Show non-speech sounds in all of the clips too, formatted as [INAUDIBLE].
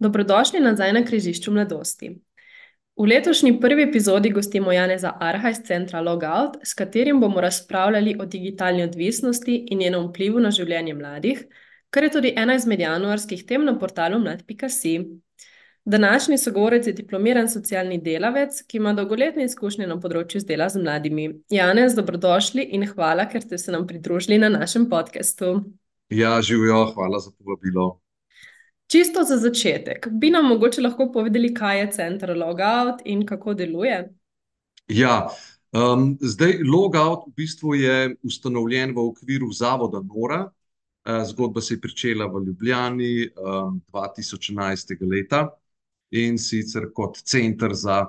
Dobrodošli nazaj na križišču mladosti. V letošnji prvi epizodi gostimo Janeza Arha iz centra Logout, s katerim bomo razpravljali o digitalni odvisnosti in njenem vplivu na življenje mladih, kar je tudi ena izmed januarskih tem na portalu mlad.si. Današnji sogovorec je diplomiran socialni delavec, ki ima dolgoletne izkušnje na področju dela z mladimi. Janez, dobrodošli in hvala, ker ste se nam pridružili na našem podkastu. Ja, živijo, hvala za povabilo. Čisto za začetek, bi nam mogoče lahko povedali, kaj je center Logout in kako deluje? Ja, um, zdaj Logout v bistvu je ustanovljen v okviru Zavoda Nora. Zgodba se je pričela v Ljubljani um, 2011. leta in sicer kot center za,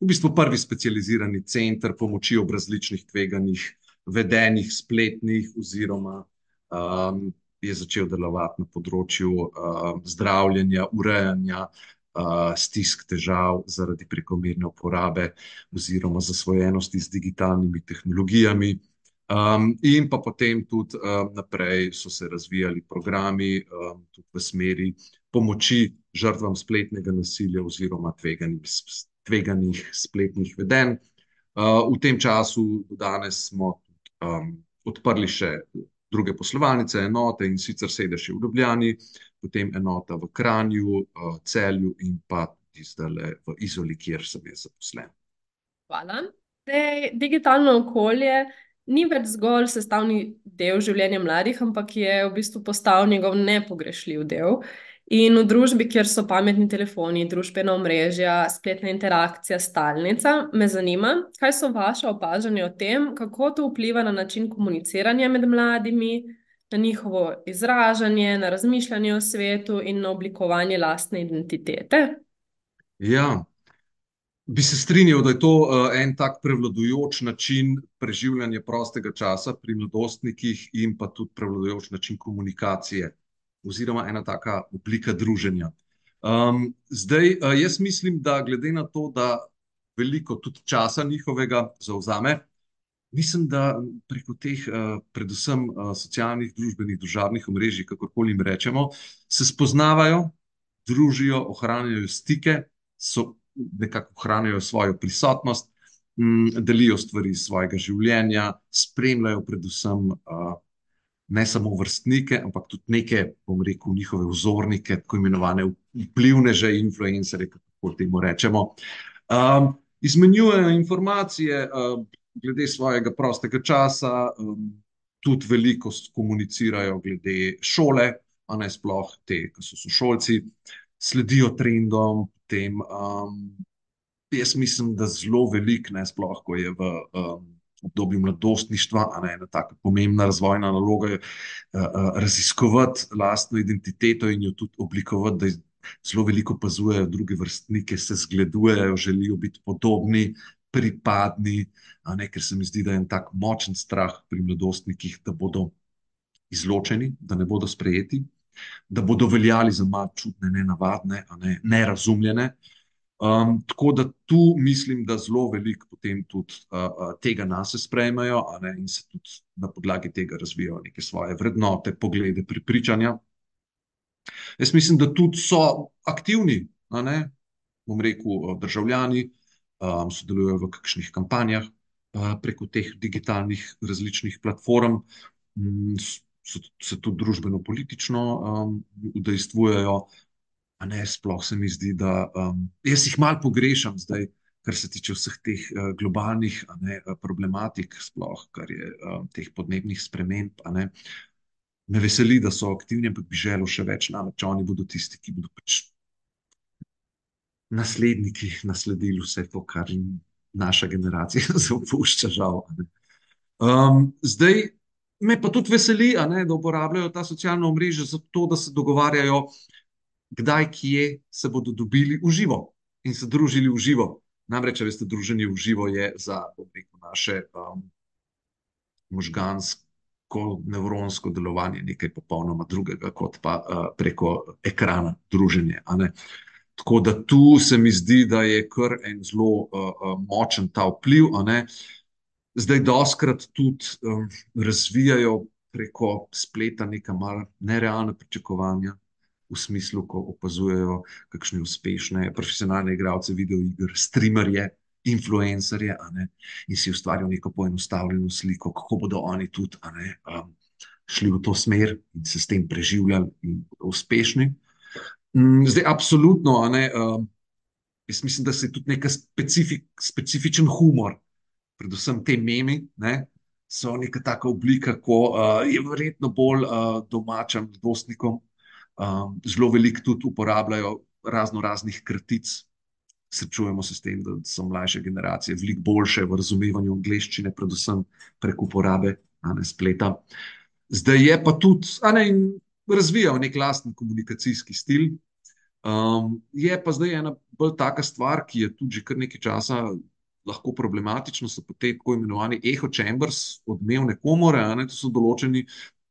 v bistvu prvi specializirani center pomoči ob različnih tveganjih, vedenih, spletnih oziroma um, je začel delovati na področju uh, zdravljenja, urejanja uh, stisk, težav zaradi prekomerne uporabe oziroma zasvojenosti z digitalnimi tehnologijami. Um, in pa potem tudi um, naprej so se razvijali programi um, tudi v smeri pomoči žrtvam spletnega nasilja oziroma tveganih spletnih vedenj. Uh, v tem času do danes smo um, odprli še druge poslovalnice, enote in sicer sedež v Ljubljani, potem enota v Kranju, uh, Celju in pa tudi zdaj v Izoli, kjer sem jaz zaposlen. Hvala. Dej, digitalno okolje ni več zgolj sestavni del življenja mladih, ampak je v bistvu postal njegov nepogrešljiv del. In v družbi, kjer so pametni telefoni, družbena omrežja, spletna interakcija, stalnica, me zanima, kaj so vaše opažanja o tem, kako to vpliva na način komuniciranja med mladimi, na njihovo izražanje, na razmišljanje o svetu in na oblikovanje lastne identitete? Ja, bi se strinjal, da je to uh, en tak prevladujoč način preživljanja prostega časa pri mladostnikih in pa tudi prevladujoč način komunikacije oziroma ena taka oblika druženja. Um, zdaj, uh, jaz mislim, da glede na to, da veliko tudi časa njihovega zauzame, mislim, da preko teh, uh, predvsem uh, socialnih, družbenih, družabnih omrežij, kakorkoli jim rečemo, se spoznavajo, družijo, ohranjajo stike, so nekako ohranjajo svojo prisotnost, um, delijo stvari iz svojega življenja, spremljajo predvsem. Uh, ne samo vrstnike, ampak tudi neke, bom rekel, njihove vzornike, tako imenovane vplivneže, influencerje, kako temu rečemo. Um, izmenjujejo informacije um, glede svojega prostega časa, um, tudi veliko komunicirajo glede šole, a ne sploh te, ki so sošolci, sledijo trendom. Tem, um, jaz mislim, da zelo veliko, ne sploh, ko je v. Um, obdobju mladostništva, a ne ena tako pomembna razvojna naloga, je uh, uh, raziskovati lastno identiteto in jo tudi oblikovati, da zelo veliko opazujejo druge vrstnike, se zgledujejo, želijo biti podobni, pripadni. Ne, ker se mi zdi, da je en tak močen strah pri mladostnikih, da bodo izločeni, da ne bodo sprejeti, da bodo veljali za malo čudne, nenavadne, ne, nerazumljene. Um, tako da tu mislim, da zelo veliko potem tudi uh, tega nas sprejmejo ne, in se tudi na podlagi tega razvijajo neke svoje vrednote, poglede, pripričanja. Jaz mislim, da tudi so aktivni, ne, bom rekel, državljani, um, sodelujejo v kakšnih kampanjah uh, preko teh digitalnih različnih platform, um, so, se tudi družbeno-politično um, udejstvujejo. Ne, sploh se mi zdi, da um, jaz jih malo pogrešam zdaj, kar se tiče vseh teh uh, globalnih ne, problematik, sploh kar je uh, teh podnebnih sprememb. Me veseli, da so aktivni, ampak bi želel še več, namreč oni bodo tisti, ki bodo pač nasledniki nasledili vse to, kar jim naša generacija [LAUGHS] zapušča, žal. Um, zdaj me pa tudi veseli, ne, da uporabljajo ta socialna omrežja za to, da se dogovarjajo kdaj, kje se bodo dobili v živo in se družili v živo. Namreč, veste, druženje v živo je za rekel, naše um, možgansko, nevronsko delovanje nekaj popolnoma drugega, kot pa uh, preko ekrana druženje. Tako da tu se mi zdi, da je kar en zelo uh, uh, močen ta vpliv. Zdaj, doskrat tudi um, razvijajo preko spleta neka malce nerealna pričakovanja, v smislu, ko opazujejo kakšne uspešne profesionalne igralce videoiger, streamerje, influencerje, ne, in si ustvarijo neko poenostavljeno sliko, kako bodo oni tudi, ne, um, šli v to smer in se s tem preživljali in uspešni. Mm, Zdaj, absolutno, ne, um, jaz mislim, da se je tudi neka specifik, specifičen humor, predvsem te memi, ne, so neka taka oblika, ko uh, je verjetno bolj uh, domača mladostnikom. Um, zelo veliko tudi uporabljajo razno raznih kratic. Srečujemo se s tem, da so mlajše generacije veliko boljše v razumevanju angleščine, predvsem prek uporabe ne, spleta. Zdaj je pa tudi, a ne, in razvijal nek lasten komunikacijski stil. Um, je pa zdaj ena bolj taka stvar, ki je tudi že kar nekaj časa lahko problematična, so te tako imenovani echo chambers, odmevne komore, ne, to so določeni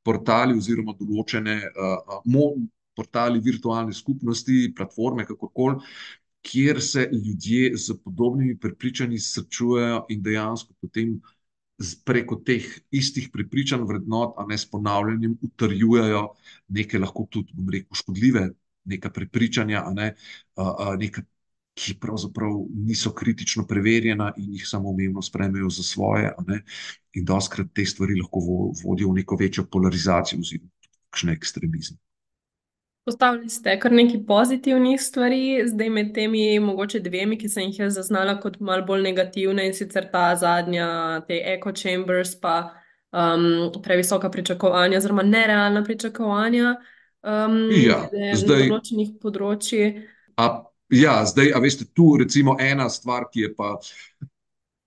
portali oziroma določene uh, mo, portali virtualne skupnosti, platforme, kakorkoli, kjer se ljudje z podobnimi prepričanji srečujejo in dejansko potem preko teh istih prepričanj, vrednot, a ne s ponavljanjem, utrjujejo neke lahko tudi, bom rekel, škodljive, neka prepričanja, a ne, a, a, neka, ki pravzaprav niso kritično preverjena in jih samoumevno sprejmejo za svoje, in doskrat te stvari lahko vo- vodijo v neko večjo polarizacijo oziroma kakšne ekstremizme. Postavili ste kar nekaj pozitivnih stvari, zdaj med temi mogoče dvemi, ki sem jih jaz zaznala kot malo bolj negativne in sicer ta zadnja, te echo chambers, pa um, previsoka pričakovanja oziroma nerealna pričakovanja um, Ja, zdaj- določenih področji. A, ja, zdaj, a veste, tu recimo ena stvar, ki je pa,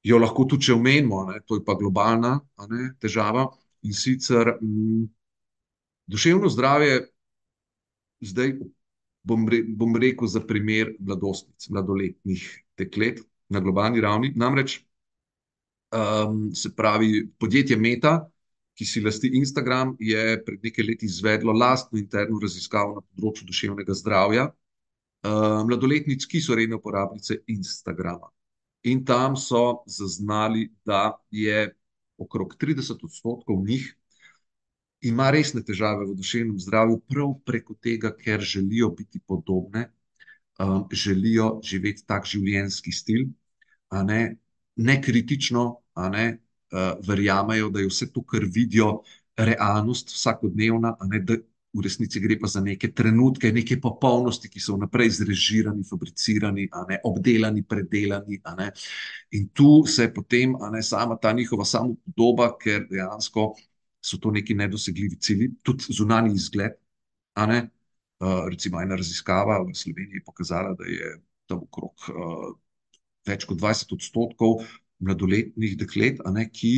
jo lahko tudi če omenimo, ne, to je pa globalna ne, težava in sicer m, duševno zdravje, zdaj bom, re, bom rekel za primer mladostnic, mladoletnih deklet na globalni ravni. Namreč, um, se pravi, podjetje Meta, ki si lasti Instagram, je pred nekaj leti izvedlo lastno interno raziskavo na področju duševnega zdravja uh, mladoletnic, ki so redne uporabnice Instagrama. In tam so zaznali, da je okrog 30 odstotkov njih ima resne težave v duševnem zdravju, prav preko tega, ker želijo biti podobne, um, želijo živeti tak življenjski stil, ne, ne kritično, ne, uh, verjamejo, da je vse to, kar vidijo, realnost vsakodnevna, ne, da v resnici gre pa za neke trenutke, neke popolnosti, ki so vnaprej zrežirani, fabricirani, ne, obdelani, predelani, ne. In tu se potem, ne, sama ta njihova samopodoba, ker dejansko so to neki nedosegljivi cilji, tudi zunanji izgled. Uh, recimo ena raziskava v Sloveniji je pokazala, da je tam okrog uh, več kot 20 odstotkov mladoletnih deklet, ne, ki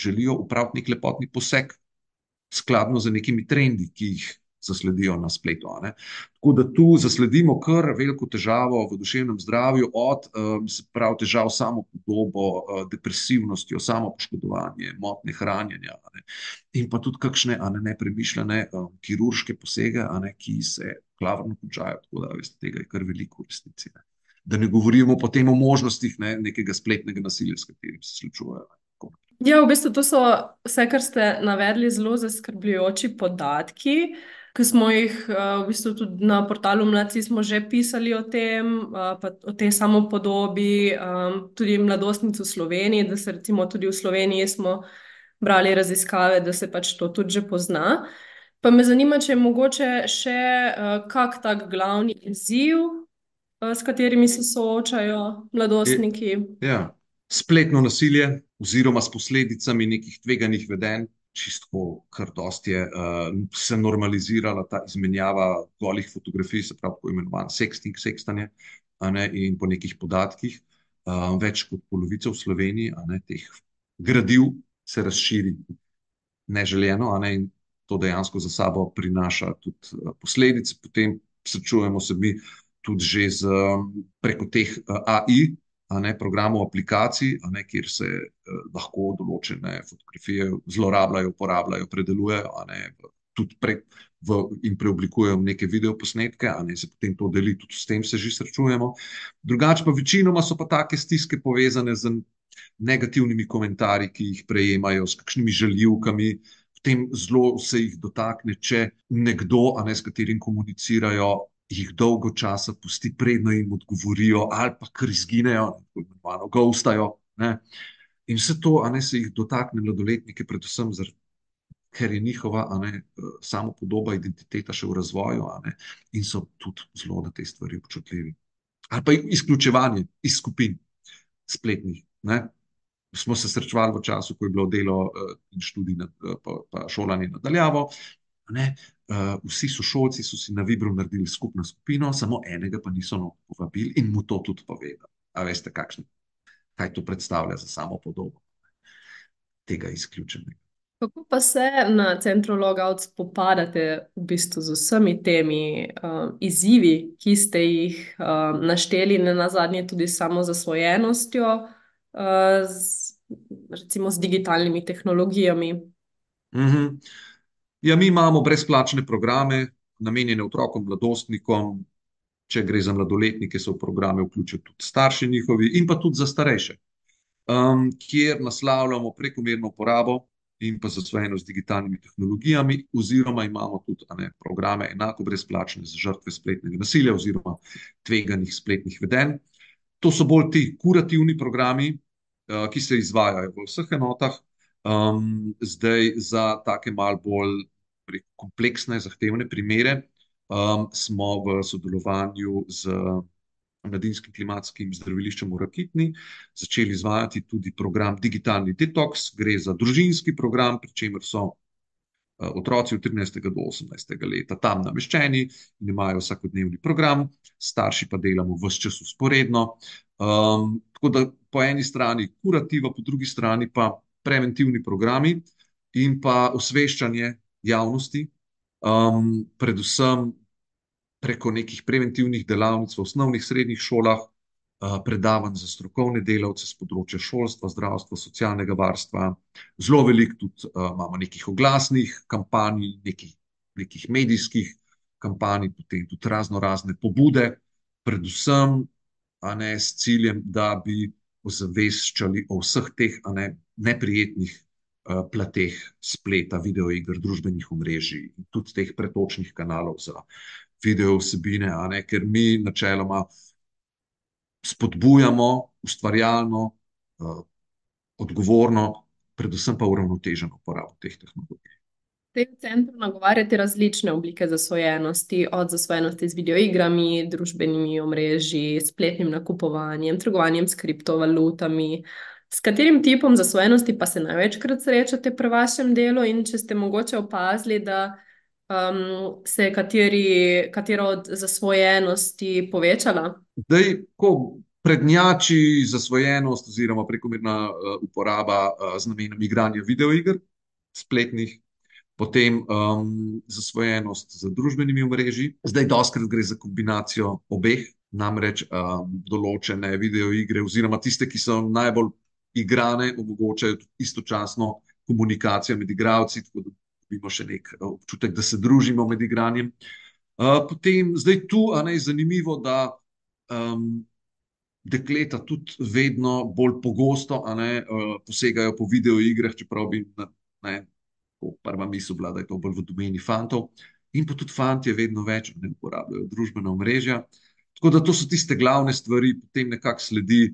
želijo upraviti nek lepotni poseg, skladno z nekimi trendi, ki jih zasledijo na spletu. ne. Tako da tu zasledimo kar veliko težavo v duševnem zdravju, od um, se pravi težav s samopodobo, uh, depresivnostjo, samopoškodovanje, motnje hranjenja, ne. in pa tudi kakšne ne, nepremišljene um, kirurške posege, ne, ki se klavrno končajo. Tako da veste, tega je kar veliko v resnici. Ne. Da ne govorimo potem o možnostih ne, nekega spletnega nasilja, s katerim se srečujejo. Ja, v bistvu to so vse, kar ste navedli, zelo zaskrbljujoči podatki, ki smo jih uh, v bistvu tudi na portalu Mladci smo že pisali o tem, pa o tej samopodobi, um, tudi mladostnic v Sloveniji, da se recimo tudi v Sloveniji smo brali raziskave, da se pač to tudi že pozna. Pa me zanima, če je mogoče še uh, kak tak glavni izziv, s katerimi se soočajo mladostniki. Ja. Spletno nasilje, oziroma s posledicami nekih tveganih vedenj, čisto kar dosti je uh, se normalizirala ta izmenjava golih fotografij, se pravi, tako imenovan sexting, sextanje, ne, in po nekih podatkih, uh, več kot polovica v Sloveniji, ne, teh gradiv se razširi neželjeno, ne, in to dejansko za sabo prinaša tudi uh, posledice. Potem srečujemo se mi tudi že z, preko teh uh, AI, ne, programov, aplikacij, ne, kjer se eh, lahko določene fotografije zlorabljajo, uporabljajo, predelujejo, ne, tudi pre, v, in preoblikujejo v neke videoposnetke, a ne, se potem to deli, tudi s tem se že srečujemo. Drugače pa večinoma so pa take stiske povezane z negativnimi komentarji, ki jih prejemajo, s kakšnimi žaljivkami. Potem zelo se jih dotakne, če nekdo, a ne s katerim komunicirajo, jih dolgo časa pusti, predno jim odgovorijo, ali pa kar izginejo, tako imenovano, gostajo. Ne? In vse to, a ne se jih dotakne mladoletnike, predvsem zaradi. Ker je njihova ne, samo podoba, identiteta še v razvoju, in so tudi zelo na te stvari občutljivi. Ali pa izključevanje iz skupin spletnih. Ne? Smo se srečevali v času, ko je bilo delo in študij, pa, pa šolanje nadaljavo. Ne? Vsi sošolci so si na Vibru naredili skupno skupino, samo enega pa niso povabili in mu to tudi povedali. A veste, kakšen, kaj to predstavlja za samo podobo tega izključenega. Kako pa se na centru Logout spopadate v bistvu z vsemi temi uh, izzivi, ki ste jih uh, našteli, ne nazadnje tudi samo zasvojenostjo, uh, z, recimo z digitalnimi tehnologijami? Mm -hmm. Ja, mi imamo brezplačne programe, namenjene otrokom, mladostnikom. Če gre za mladoletnike, so v programe vključeni tudi starši njihovi, in pa tudi za starejše, um, kjer naslavljamo prekomerno uporabo in pa zasvojenost z digitalnimi tehnologijami, oziroma imamo tudi ne, programe enako brezplačne za žrtve spletnega nasilja oziroma tveganih spletnih vedenj. To so bolj ti kurativni programi, uh, ki se izvajajo v vseh enotah, Um, zdaj, za take malo bolj kompleksne, zahtevne primere, um, smo v sodelovanju z Mladinskim klimatskim zdraviliščem v Rakitni začeli izvajati tudi program Digitalni detoks. Gre za družinski program, pri čemer so uh, otroci od 13. do 18. leta tam nameščeni in imajo vsakodnevni program, starši pa delamo vse čas usporedno. Um, tako da po eni strani kurativa, po drugi strani pa preventivni programi in pa osveščanje javnosti, um, predvsem preko nekih preventivnih delavnic v osnovnih, srednjih šolah, uh, predavanj za strokovne delavce z področja šolstva, zdravstva, socialnega varstva. Zelo veliko tudi uh, imamo nekih oglasnih kampanj, nekih, nekih medijskih kampanj, potem tudi razno razne pobude, predvsem ne, s ciljem, da bi ozaveščali o vseh teh ne, neprijetnih uh, plateh spleta, videoiger, družbenih omrežij in tudi teh pretočnih kanalov za video vsebine, ne, ker mi načeloma spodbujamo ustvarjalno, uh, odgovorno, predvsem pa uravnoteženo uporabo teh tehnologij. V tem centru nagovarjate različne oblike zasvojenosti, od zasvojenosti z videoigrami, družbenimi omrežji, spletnim nakupovanjem, trgovanjem s kriptovalutami. S katerim tipom zasvojenosti pa se največkrat srečate pri vašem delu, in če ste mogoče opazili, da um, se je kateri, katera od zasvojenosti povečala? Dej, ko prednjači zasvojenost oziroma prekomerna uh, uporaba uh, z namenom igranja videoiger, spletnih potem um, zasvojenost z družbenimi omrežji. Zdaj, doskrat gre za kombinacijo obeh, namreč um, določene videoigre, oziroma tiste, ki so najbolj igrane, omogočajo istočasno komunikacijo med igravci, tako da imamo še nek občutek, da se družimo med igranjem. Uh, potem, zdaj tu ne, je zanimivo, da um, dekleta tudi vedno bolj pogosto ne, uh, posegajo po videoigrah, čeprav bi. Ne, prva misel bila, da je to bolj v domeni fantov. In pa tudi fanti vedno več ne uporabljajo družbena omrežja. Tako da to so tiste glavne stvari, potem nekako sledi,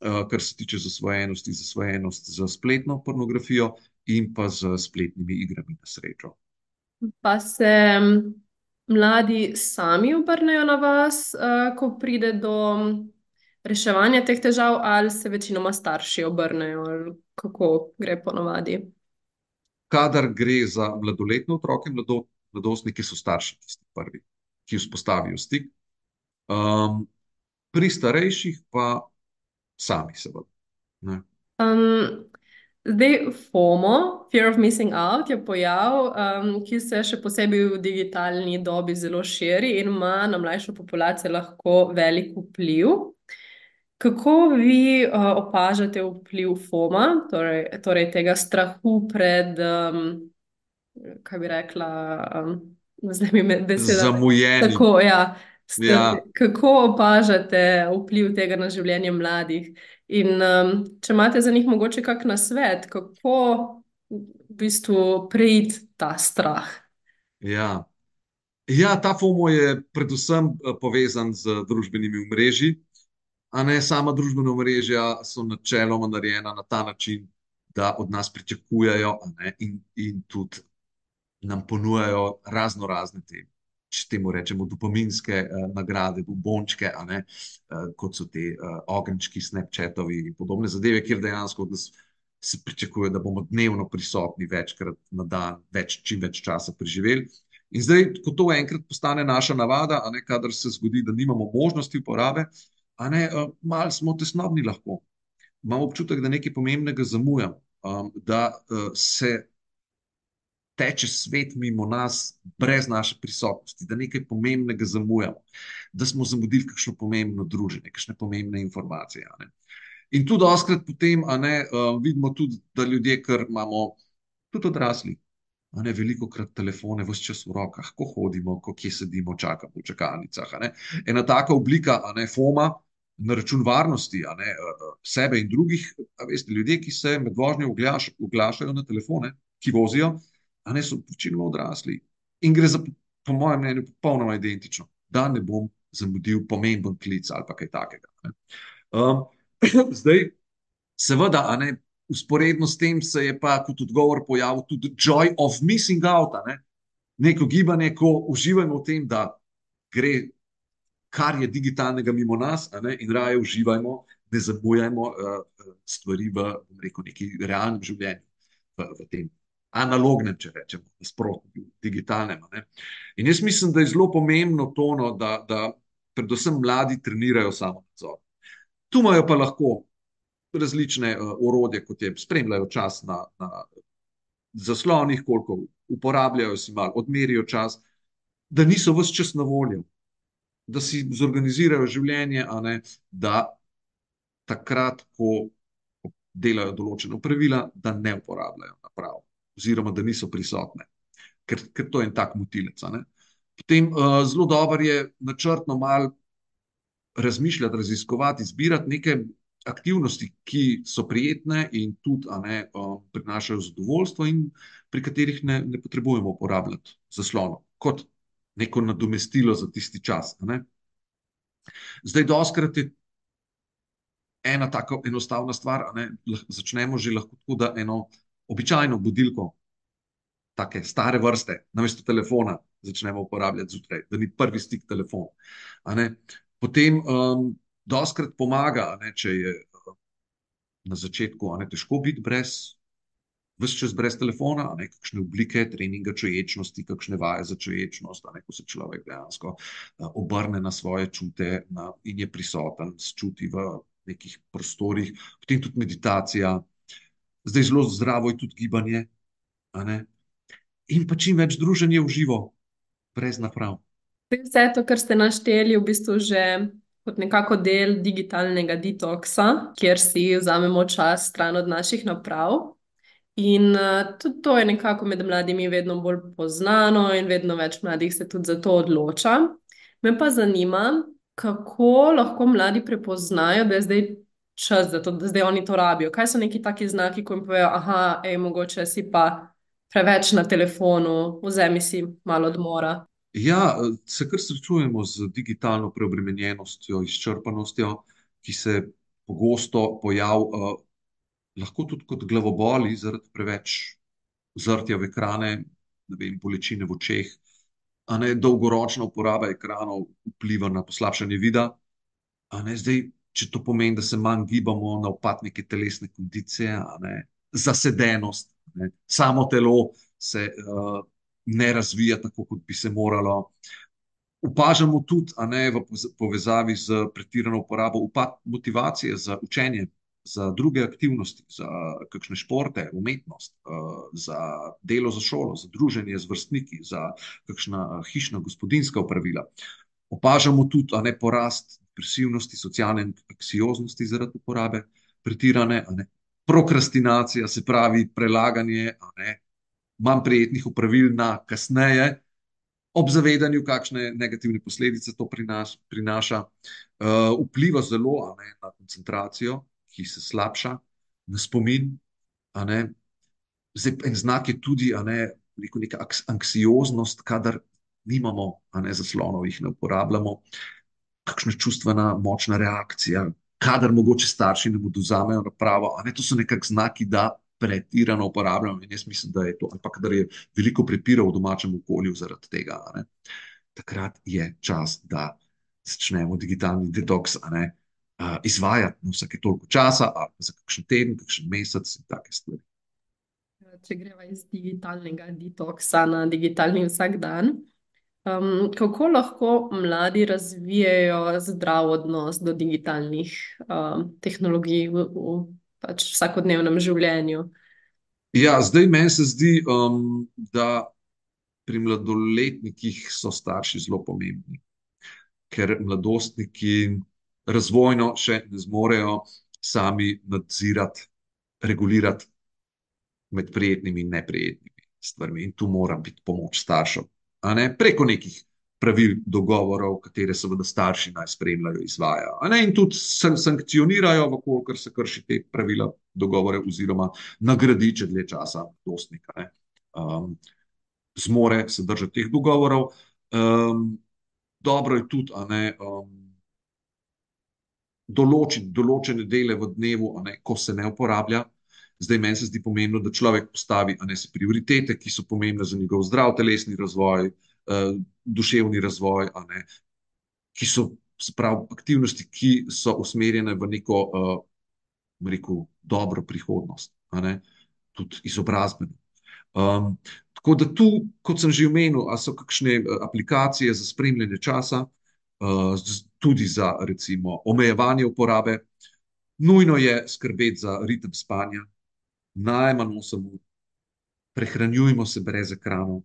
kar se tiče zasvojenosti, zasvojenost za spletno pornografijo in pa z spletnimi igrami na srečo. Pa se mladi sami obrnejo na vas, uh, ko pride do reševanja teh težav, ali se večinoma starši obrnejo, ali kako gre po navadi? kadar gre za mladoletne otroke, mlado, mladostniki so starši, tisti prvi, ki vzpostavijo stik. Um, pri starejših pa sami, seveda. Um, zdaj, FOMO, Fear of Missing Out, je pojav, um, ki se še posebej v digitalni dobi zelo širi in ima na mlajšo populacijo lahko velik vpliv. Kako vi uh, opažate vpliv FOMA, torej, torej tega strahu pred, um, kaj bi rekla, um, zdaj mi je beseda? Zamujenim. Tako, ja. Ste, ja. Kako opažate vpliv tega na življenje mladih? In um, če imate za njih mogoče kak nasvet, kako bistvu preiti ta strah. Ja. Ja, ta FOMO je predvsem eh, povezan z družbenimi mreži. A ne sama družbena mreža so načeloma narejena na ta način, da od nas pričakujejo ne, in, in tudi nam ponujajo razno razne te, če temu rečemo, dopaminske uh, nagrade, bombončke, ne, uh, kot so te uh, ogenčki, Snapchatovi in podobne zadeve, kjer dejansko od nas se pričakuje, da bomo dnevno prisotni večkrat na dan, več, čim več časa preživeli. In zdaj, ko to enkrat postane naša navada, ne kadar se zgodi, da nimamo možnosti uporabe, ne uh, malo smo tesnobni lahko. Imamo občutek, da nekaj pomembnega zamujamo, um, da uh, se teče svet mimo nas, brez naše prisotnosti, da nekaj pomembnega zamujamo, da smo zamudili kakšno pomembno druženje, kakšne pomembne informacije. In tudi oskrat potem, ne, uh, vidimo tudi, da ljudje, ker imamo tudi odrasli, ne veliko krat telefone, vse čas v rokah, ko hodimo, ko kje sedimo, čakamo v čakalnicah. Ena taka oblika, a ne, FOMA. Na račun varnosti, a ne sebe in drugih, veste, ljudje, ki se med vožnjo oglašajo na telefone, ki vozijo, a ne so večinoma odrasli. In gre za, po mojem mnenju, popolnoma identično, da ne bom zamudil pomemben klic ali kaj takega. Um, [CLEARS THROAT] zdaj, seveda, a ne. Usporedno s tem se je pa kot odgovor pojavil tudi joy of missing out, ne? neko gibanje, ko uživamo v tem, da gre kar je digitalnega mimo nas, in raje uživajmo, ne zamujajmo uh, stvari v rekel, neki realnem življenju, v, v tem analognem, če rečemo, nasprotju, digitalnem. Ne? In jaz mislim, da je zelo pomembno to, no, da, da predvsem mladi trenirajo samo nadzor. Tu imajo pa lahko različne uh, orodje, kot je spremljajo čas na, na zaslonih, koliko uporabljajo, si malo odmerijo čas, da niso vse čas na voljo, da si zorganizirajo življenje, ne, da takrat, ko delajo določena pravila, da ne uporabljajo naprav oziroma da niso prisotne, ker, ker to je en tak motilec. Potem uh, zelo dobro je načrtno malo razmišljati, raziskovati, izbirati neke aktivnosti, ki so prijetne in tudi ne, uh, prinašajo zadovoljstvo, in pri katerih ne, ne potrebujemo uporabljati zaslonov kot neko nadomestilo za tisti čas. Zdaj, doskrat je ena tako enostavna stvar. Začnemo že lahko tako, da eno običajno budilko, tako stare vrste, namesto telefona, začnemo uporabljati zjutraj, da ni prvi stik telefon. Potem um, doskrat pomaga, ne, če je na začetku ne, težko biti brez. Ves čas brez telefona, ne kakšne oblike treninga čuječnosti, kakšne vaje za čuječnost, ne ko se človek dejansko uh, obrne na svoje čute na, in je prisoten, čuti v nekih prostorih, potem tudi meditacija, zdaj zelo zdravo je tudi gibanje. In pa čim več druženja v živo, brez naprav. Vse to, kar ste našteli, je v bistvu že kot nekako del digitalnega detoksa, kjer si vzamemo čas stran od naših naprav. In uh, tudi to je nekako med mladimi vedno bolj poznano, in vedno več mladih se tudi za to odloča. Me pa zanima, kako lahko mladi prepoznajo, da je zdaj čas, da, to, da zdaj oni to rabijo? Kaj so neki taki znaki, ko jim povejo, da je mogoče si pa preveč na telefonu, vzemi si malo odmora? Ja, se kar srečujemo z digitalno preobremenjenostjo, izčrpanostjo, ki se pogosto pojavlja, uh, lahko tudi kot glavoboli, zaradi preveč zrtja v ekrane, vem, bolečine v očeh. Ne, dolgoročna uporaba ekranov vpliva na poslabšanje vida. Ne, zdaj, če to pomeni, da se manj gibamo na upad neke telesne kondicije, ne, zasedenost, ne, samo telo se uh, ne razvija tako, kot bi se moralo. Upažamo tudi, a ne v povezavi z pretirano uporabo, upad motivacije za učenje, za druge aktivnosti, za kakšne športe, umetnost, uh, za delo za šolo, za druženje z vrstniki, za kakšna hišna gospodinska upravila. Opažamo tudi, a ne porast depresivnosti, socialne anksioznosti zaradi uporabe, pretirane, prokrastinacija, se pravi prelaganje manj prijetnih upravil na kasneje, ob zavedanju, kakšne negativne posledice to prinaš, prinaša, uh, vpliva zelo ne, na koncentracijo, ki se slabša, na spomin. Zdaj, en znak je tudi, a ne, neko, neka aks- anksioznost, kadar nimamo, a ne, zaslonov, jih ne uporabljamo, kakšna čustvena, močna reakcija, kadar mogoče starši nam oduzamejo napravo, a ne, to so nekak znaki, da pretirano uporabljamo in jaz mislim, da je to, ali pa kadar je veliko prepirov v domačem okolju zaradi tega, a ne, takrat je čas, da začnemo digitalni detoks, a ne, izvajati na vsake toliko časa, ali pa za kakšen teden, kakšen mesec in take stvari. Če greva iz digitalnega detoksa na digitalni vsakdan, um, kako lahko mladi razvijajo zdrav odnos do digitalnih um, tehnologij v, v pač vsakodnevnem življenju? Ja, zdaj meni se zdi, um, da pri mladoletnikih so starši zelo pomembni, ker mladostniki razvojno še ne zmorejo sami nadzirati, regulirati med prijetnimi in neprijetnimi stvarmi. In tu mora biti pomoč staršev, ne preko nekih pravil, dogovorov, katere seveda starši naj spremljajo, izvajajo. ne, In tudi san- sankcionirajo, če se krši te pravila, dogovore, oziroma nagradi, če dlje časa dostnika ne, um, zmore se držati teh dogovorov. Um, dobro je tudi, a ne. Um, določiti določene dele v dnevu, ne, ko se ne uporablja. Zdaj, meni se zdi pomembno, da človek postavi si prioritete, ki so pomembne za njegov zdrav telesni razvoj, uh, duševni razvoj, ne, ki so, se pravi, aktivnosti, ki so usmerjene v neko, uh, rekel, dobro prihodnost, ne, tudi izobrazbeno. Um, tako da tu, kot sem že omenil, so kakšne eh, aplikacije za spremljanje časa, uh, tudi za recimo omejevanje uporabe. Nujno je skrbeti za ritem spanja, najmanj 8 ur, prehranjujmo se brez ekranov,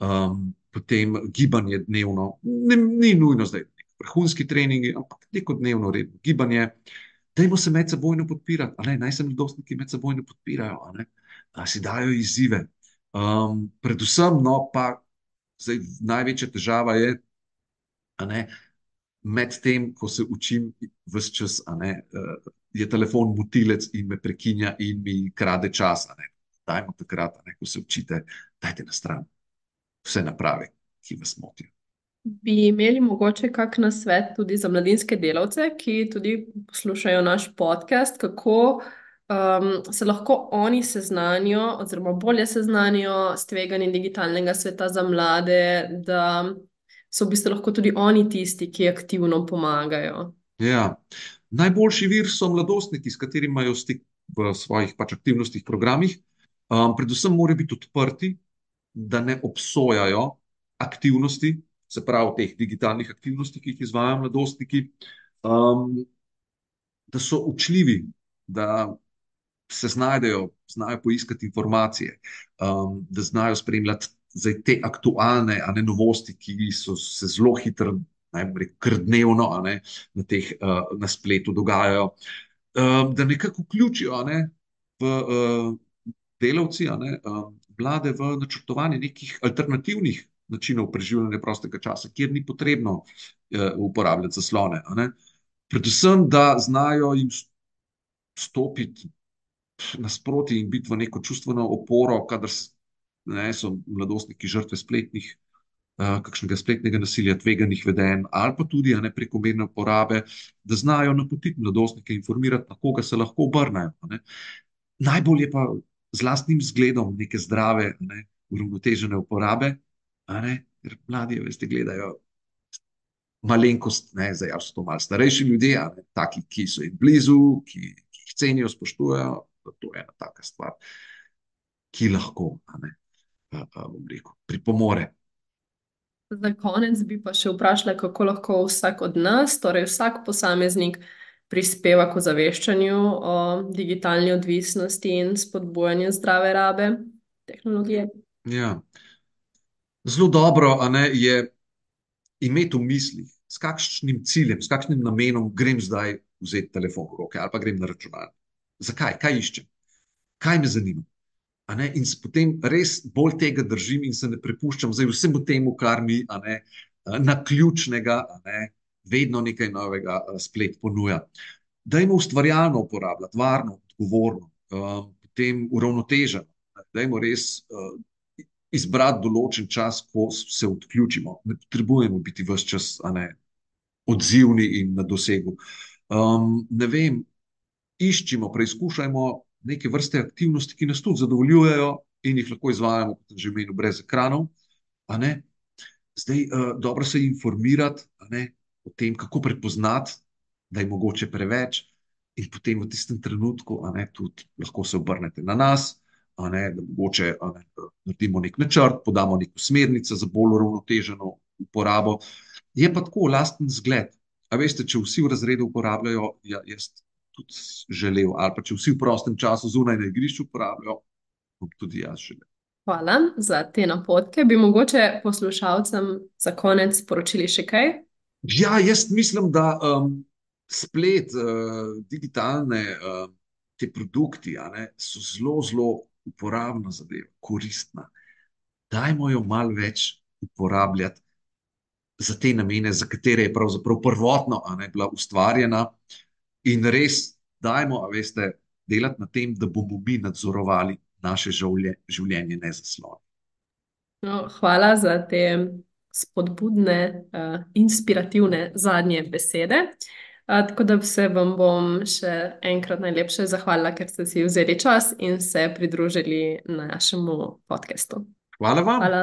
um, potem gibanje dnevno, ne, ni nujno zdaj vrhunski treningi, ampak neko dnevno redno gibanje. Dajmo se medsebojno podpirati, naj se mladostniki medsebojno podpirajo, a ne, a si dajo izzive. Um, predvsem, no, pa zdaj največja težava je, ne, med tem, ko se učim, vse čas, ne, eh, je telefon motilec in me prekinja in mi krade čas. Dajmo takrat, ne, ko se učite, dajte na stran vse naprave, ki vas motijo. Bi imeli mogoče kak nasvet tudi za mladinske delavce, ki tudi poslušajo naš podcast, kako um, se lahko oni seznanijo, oziroma bolje seznanijo s tveganjem digitalnega sveta za mlade, da so v bistvu lahko tudi oni tisti, ki aktivno pomagajo. Ja. Najboljši vir so mladostniki, s katerimi imajo stik v svojih pač aktivnostih, programih. Um, predvsem morajo biti odprti, da ne obsojajo aktivnosti, se pravi teh digitalnih aktivnosti, ki jih izvajajo mladostniki, um, da so učljivi, da se znajdejo, znajo poiskati informacije, um, da znajo spremljati zdaj te aktualne, a ne novosti, ki so se zelo hitro, kar dnevno, ne, na teh, uh, na spletu dogajajo. Um, da nekako vključijo, ne, v, uh, delavci, ne, um, vlade v načrtovanje nekih alternativnih načinov preživljanja prostega časa, kjer ni potrebno uh, uporabljati zaslone, ne. Predvsem, da znajo jim stopiti nasproti in biti v neko čustveno oporo, kadar ne, so mladostniki žrtve spletnih, uh, kakšnega spletnega nasilja, tveganih vedenj ali pa tudi ne, prekomerne uporabe, da znajo napotiti mladostnike, informirati, na koga se lahko obrnejo. Najbolj je pa z lastnim zgledom neke zdrave, ne, uravnotežene uporabe, ne, ker mladi, veste, gledajo malenkost, ne, zdaj so to malo starejši ljudje, ne, taki, ki so jim blizu, ki, ki jih cenijo, spoštujejo, to je ena taka stvar, ki lahko, ne, bom rekel, pripomore. Za konec bi pa še vprašala, kako lahko vsak od nas, torej vsak posameznik, prispeva k ozaveščanju o digitalni odvisnosti in spodbujanju zdrave rabe tehnologije. Ja. Zelo dobro, ne, je imeti v mislih, s kakšnim ciljem, s kakšnim namenom grem zdaj vzeti telefon v roke ali pa grem na računalnik. Zakaj, kaj iščem, kaj me zanima. Ne, in potem res bolj tega držim in se ne prepuščam vsemu temu, kar mi ne, na ključnega, ne, vedno nekaj novega a, splet ponuja. Dajmo ustvarjalno uporabljati, varno, odgovorno, um, potem uravnoteženo. Dajmo res uh, izbrati določen čas, ko se odključimo. Ne potrebujemo biti vse čas ne, odzivni in na dosegu. Um, ne vem, iščimo, preizkušajmo neke vrste aktivnosti, ki nas tudi zadovoljujejo in jih lahko izvajamo, kot že menil, brez ekranov. Zdaj, uh, dobro se informirati o tem, kako prepoznati, da je mogoče preveč, in potem v tistem trenutku ne, tudi lahko se obrnete na nas, ne, da mogoče ne, naredimo nek načrt, podamo neko smernico za bolj uravnoteženo uporabo. Je pa tako, lasten zgled. A veste, če vsi v razredu uporabljajo, ja, jaz tudi želel, ali pa če vsi v prostem času zunaj na igrišču uporabljajo, bom tudi jaz želel. Hvala za te napotke. Bi mogoče poslušalcem za konec poročili še kaj? Ja, jaz mislim, da um, splet, uh, digitalne uh, te produkti ne, so zelo, zelo uporabna zadeva, koristna. Dajmo jo malo več uporabljati za te namene, za katere je pravzaprav prvotno ne, bila ustvarjena, in res dajmo, a veste, delati na tem, da bomo mi nadzorovali naše življenje, ne zaslon. No, hvala za te spodbudne, uh, inspirativne zadnje besede. Uh, tako da se vam bom še enkrat najlepše zahvalila, ker ste si vzeli čas in se pridružili našemu podkastu. Hvala vam. Hvala.